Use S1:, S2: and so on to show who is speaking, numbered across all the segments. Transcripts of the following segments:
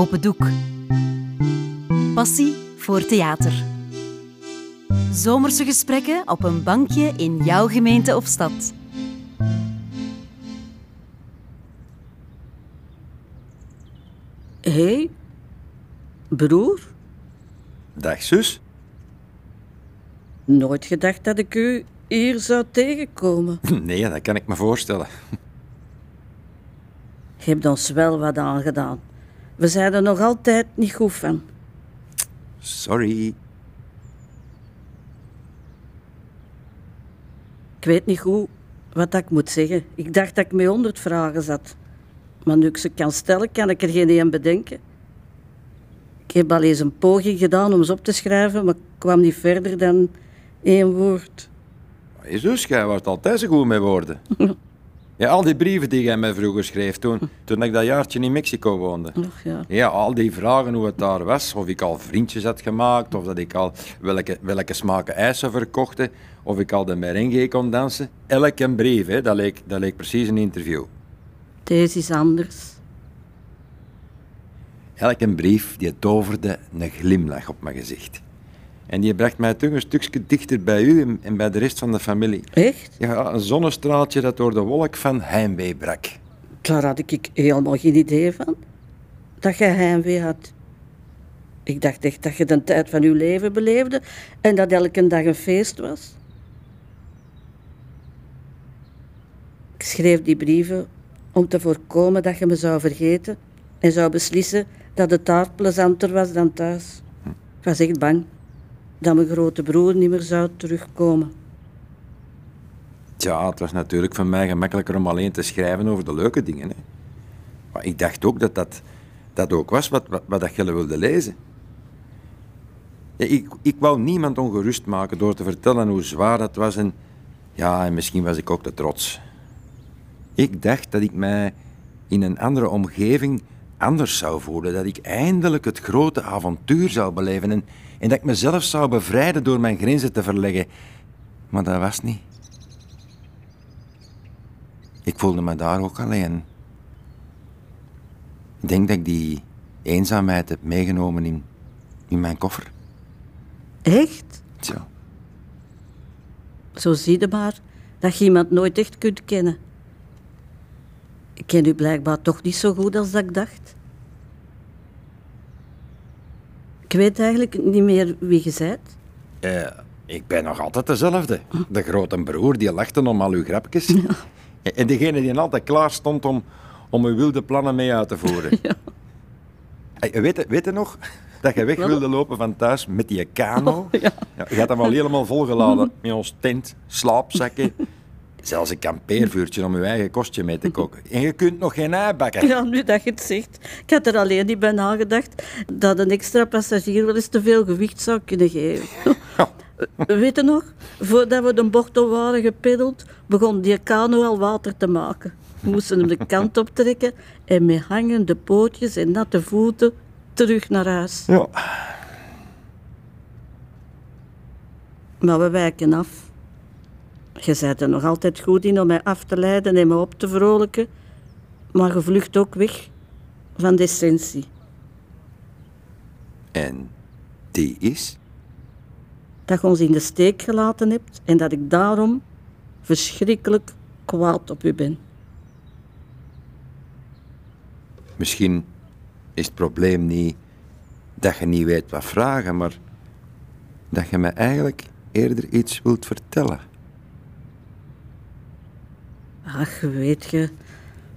S1: Open Doek. Passie voor theater. Zomerse gesprekken op een bankje in jouw gemeente of stad.
S2: Hé, hey, broer,
S3: Dag zus.
S2: nooit gedacht dat ik u hier zou tegenkomen.
S3: Nee, dat kan ik me voorstellen.
S2: Je hebt ons wel wat aangedaan. We zijn er nog altijd niet goed van.
S3: Sorry.
S2: Ik weet niet goed wat ik moet zeggen. Ik dacht dat ik met honderd vragen zat. Maar nu ik ze kan stellen, kan ik er geen één bedenken. Ik heb al eens een poging gedaan om ze op te schrijven, maar ik kwam niet verder dan één woord.
S3: Hey, zus, jij was altijd zo goed met woorden. Ja, al die brieven die jij mij vroeger schreef toen, toen ik dat jaartje in Mexico woonde.
S2: Ja.
S3: Ja, al die vragen hoe het daar was, of ik al vriendjes had gemaakt, of dat ik al welke, welke smaken ijzer verkochte, of ik al de merengue kon dansen. Elke brief, hè, dat, leek, dat leek precies een interview.
S2: Deze is anders.
S3: Elke brief die toverde een glimlach op mijn gezicht. En die bracht mij toch een stukje dichter bij u en, en bij de rest van de familie.
S2: Echt?
S3: Ja, een zonnestraaltje dat door de wolk van heimwee brak.
S2: Daar had ik helemaal geen idee van. Dat jij heimwee had. Ik dacht echt dat je de tijd van je leven beleefde en dat elke dag een feest was. Ik schreef die brieven om te voorkomen dat je me zou vergeten en zou beslissen dat het daar plezanter was dan thuis. Ik was echt bang dat mijn grote broer niet meer zou terugkomen.
S3: Tja, het was natuurlijk voor mij gemakkelijker om alleen te schrijven over de leuke dingen. Hè. Maar ik dacht ook dat dat, dat ook was wat, wat, dat jullie wilden lezen. Ja, ik, ik wou niemand ongerust maken door te vertellen hoe zwaar dat was en, ja, en misschien was ik ook te trots. Ik dacht dat ik mij in een andere omgeving anders zou voelen, dat ik eindelijk het grote avontuur zou beleven en, en dat ik mezelf zou bevrijden door mijn grenzen te verleggen. Maar dat was niet. Ik voelde me daar ook alleen. Ik denk dat ik die eenzaamheid heb meegenomen in, in mijn koffer.
S2: Echt?
S3: Tja.
S2: Zo zie je maar dat je iemand nooit echt kunt kennen. Ik ken u blijkbaar toch niet zo goed als dat ik dacht. Ik weet eigenlijk niet meer wie je bent.
S3: Eh, ik ben nog altijd dezelfde. De grote broer die lachte om al uw grapjes. En degene die altijd klaar stond om, om uw wilde plannen mee uit te voeren. Weet, je, weet je nog dat je weg wilde lopen van thuis met die kano?
S2: ja.
S3: Ja, je had hem al helemaal volgeladen met ons tent, slaapzakken. Zelfs een kampeervuurtje om je eigen kostje mee te koken. En je kunt nog geen ei bakken.
S2: Ja, nu dat je het zegt. Ik had er alleen niet bij nagedacht dat een extra passagier wel eens te veel gewicht zou kunnen geven. Weet je nog? Voordat we de bocht op waren gepeddeld, begon die kano al water te maken. We moesten hem de kant optrekken en met hangende pootjes en natte voeten terug naar huis.
S3: Ja.
S2: Maar we wijken af. Je bent er nog altijd goed in om mij af te leiden en me op te vrolijken, maar je vlucht ook weg van de essentie.
S3: En die is?
S2: Dat je ons in de steek gelaten hebt en dat ik daarom verschrikkelijk kwaad op u ben.
S3: Misschien is het probleem niet dat je niet weet wat vragen, maar dat je me eigenlijk eerder iets wilt vertellen.
S2: Ach, weet je,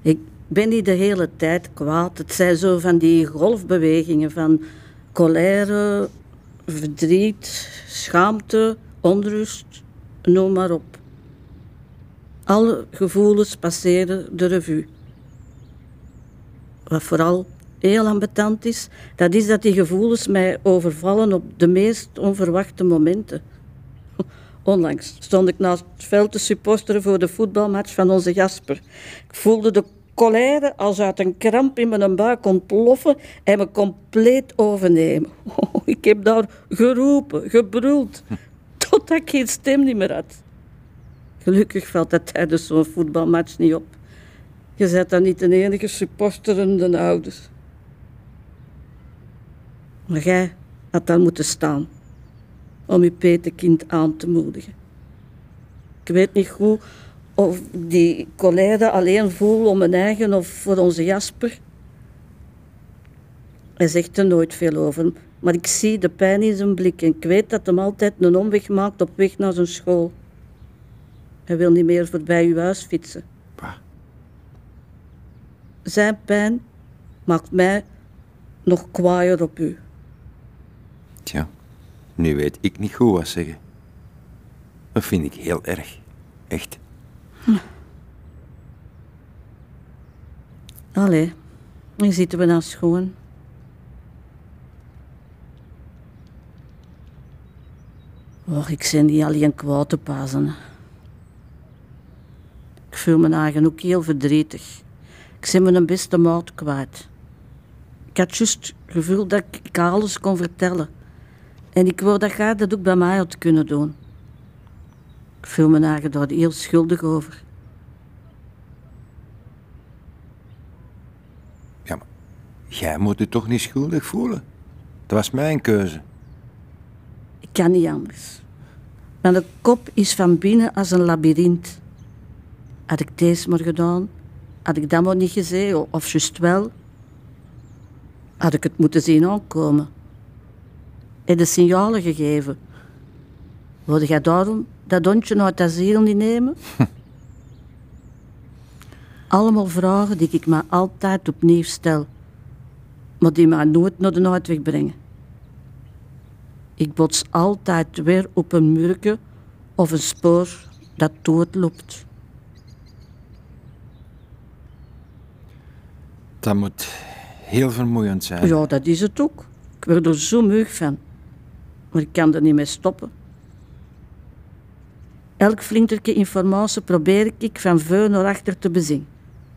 S2: ik ben niet de hele tijd kwaad. Het zijn zo van die golfbewegingen van colère, verdriet, schaamte, onrust, noem maar op. Alle gevoelens passeren de revue. Wat vooral heel ambetant is, dat is dat die gevoelens mij overvallen op de meest onverwachte momenten. Onlangs stond ik naast het veld te supporteren voor de voetbalmatch van onze Jasper. Ik voelde de colère als uit een kramp in mijn buik ontploffen en me compleet overnemen. Oh, ik heb daar geroepen, gebruld, totdat ik geen stem meer had. Gelukkig valt dat tijdens zo'n voetbalmatch niet op. Je bent dan niet de enige supporterende ouders. Maar jij had dan moeten staan om je petekind aan te moedigen. Ik weet niet goed of die colère alleen voel om een eigen of voor onze Jasper. Hij zegt er nooit veel over, maar ik zie de pijn in zijn blik en ik weet dat hem altijd een omweg maakt op weg naar zijn school. Hij wil niet meer voorbij uw huis fietsen. Zijn pijn maakt mij nog kwaaier op u.
S3: Tja, nu weet ik niet goed wat zeggen. Dat vind ik heel erg. Echt.
S2: Allee, hier zitten we dan schoon. Och, ik ben niet alleen kwaad te pazen. Ik voel me eigen ook heel verdrietig. Ik ben mijn beste maat kwijt. Ik had juist het gevoel dat ik alles kon vertellen. En ik wou dat jij dat ook bij mij had kunnen doen. Ik voel me eigen daar heel schuldig over.
S3: Ja, maar jij moet je toch niet schuldig voelen? Dat was mijn keuze.
S2: Ik kan niet anders. Mijn kop is van binnen als een labyrint. Had ik deze maar gedaan, had ik dat maar niet gezien, of juist wel, had ik het moeten zien aankomen. En de signalen gegeven. Wilde jij daarom dat hondje uit het asiel niet nemen? Allemaal vragen die ik me altijd opnieuw stel, maar die mij nooit naar de uitweg brengen. Ik bots altijd weer op een murke of een spoor dat doodloopt.
S3: Dat moet heel vermoeiend zijn.
S2: Ja, dat is het ook. Ik word er zo meug van. Maar ik kan er niet mee stoppen. Elk flinterke informatie probeer ik van voor naar achter te bezien.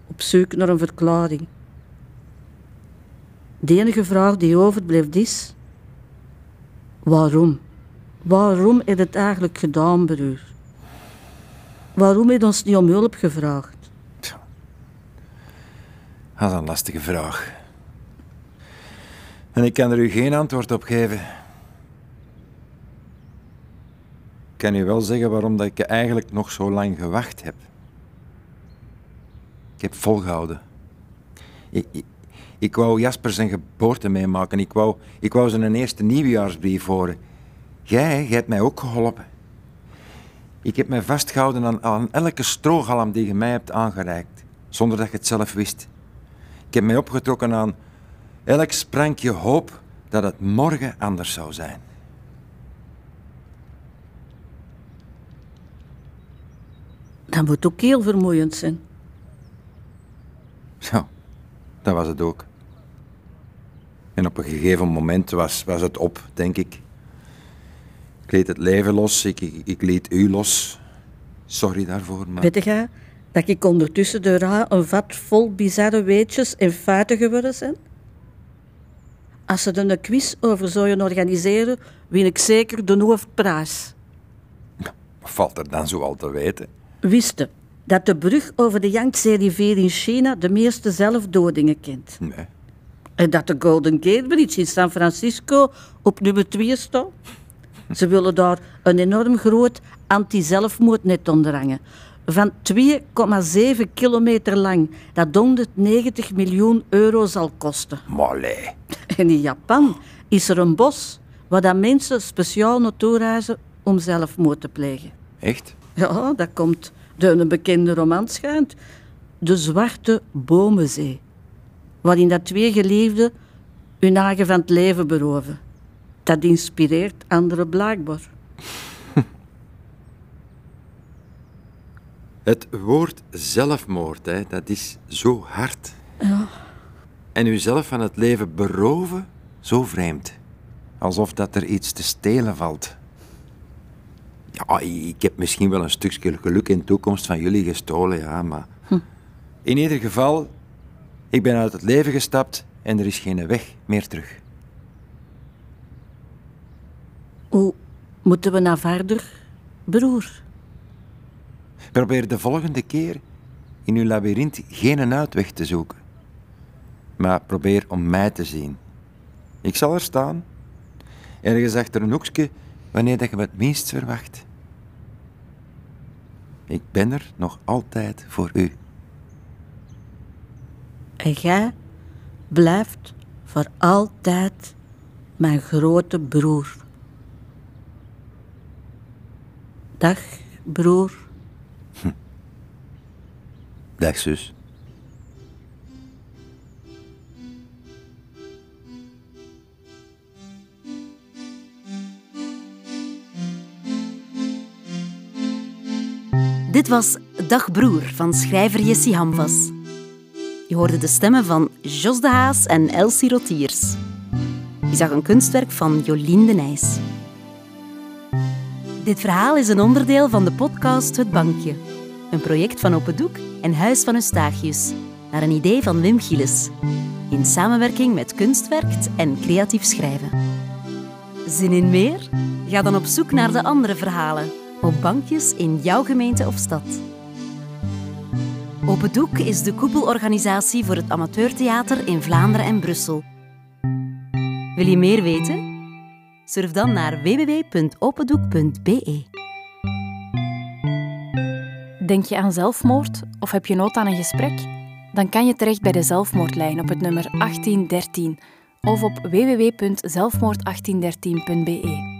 S2: Op zoek naar een verklaring. De enige vraag die overblijft is... Waarom? Waarom heeft het eigenlijk gedaan, broer? Waarom heeft ons niet om hulp gevraagd?
S3: Dat is een lastige vraag. En ik kan er u geen antwoord op geven. Ik kan u wel zeggen waarom dat ik eigenlijk nog zo lang gewacht heb. Ik heb volgehouden. Ik, ik, ik wou Jasper zijn geboorte meemaken. Ik wou, ik wou zijn eerste nieuwjaarsbrief horen. Jij, jij hebt mij ook geholpen. Ik heb mij vastgehouden aan, aan elke strohalm die je mij hebt aangereikt, zonder dat je het zelf wist. Ik heb mij opgetrokken aan elk sprankje hoop dat het morgen anders zou zijn.
S2: Dat moet ook heel vermoeiend zijn.
S3: Zo, dat was het ook. En op een gegeven moment was, was het op, denk ik. Ik liet het leven los, ik, ik, ik liet u los. Sorry daarvoor, maar...
S2: Weet je dat ik ondertussen de ra een vat vol bizarre weetjes en feiten geworden zijn? Als ze er een quiz over zouden organiseren, win ik zeker de hoofdprijs.
S3: Wat valt er dan zo al te weten?
S2: Wisten dat de brug over de Yangtze-rivier in China de meeste zelfdodingen kent.
S3: Nee.
S2: En dat de Golden Gate Bridge in San Francisco op nummer 2 staat. Ze willen daar een enorm groot anti-zelfmoordnet onderhangen. Van 2,7 kilometer lang, dat 190 miljoen euro zal kosten.
S3: Molly.
S2: En in Japan is er een bos waar dat mensen speciaal naartoe reizen om zelfmoord te plegen.
S3: Echt?
S2: Ja, dat komt door een bekende roman schijnt. De Zwarte Bomenzee. Waarin dat twee geliefden hun eigen van het leven beroven. Dat inspireert anderen blijkbaar.
S3: Het woord zelfmoord, hè, dat is zo hard.
S2: Ja.
S3: En uzelf van het leven beroven, zo vreemd. Alsof dat er iets te stelen valt. Ja, ik heb misschien wel een stukje geluk in de toekomst van jullie gestolen, ja, maar... In ieder geval, ik ben uit het leven gestapt en er is geen weg meer terug.
S2: Hoe moeten we naar verder, broer?
S3: Probeer de volgende keer in uw labyrint geen uitweg te zoeken. Maar probeer om mij te zien. Ik zal er staan. Ergens achter een hoekje, wanneer dat je me het minst verwacht. Ik ben er nog altijd voor u.
S2: En jij blijft voor altijd mijn grote broer. Dag, broer.
S3: Dag, zus.
S1: Dit was Dag Broer van schrijver Jessie Hamvas. Je hoorde de stemmen van Jos de Haas en Elsie Rotiers. Je zag een kunstwerk van Jolien de Nijs. Dit verhaal is een onderdeel van de podcast Het Bankje. Een project van Open Doek en Huis van Eustachius. Naar een idee van Wim Gilles. In samenwerking met Kunstwerkt en Creatief Schrijven. Zin in meer? Ga dan op zoek naar de andere verhalen. Bankjes in jouw gemeente of stad. Open Doek is de koepelorganisatie voor het amateurtheater in Vlaanderen en Brussel. Wil je meer weten? Surf dan naar www.opendoek.be.
S4: Denk je aan zelfmoord of heb je nood aan een gesprek? Dan kan je terecht bij de zelfmoordlijn op het nummer 1813 of op www.zelfmoord1813.be.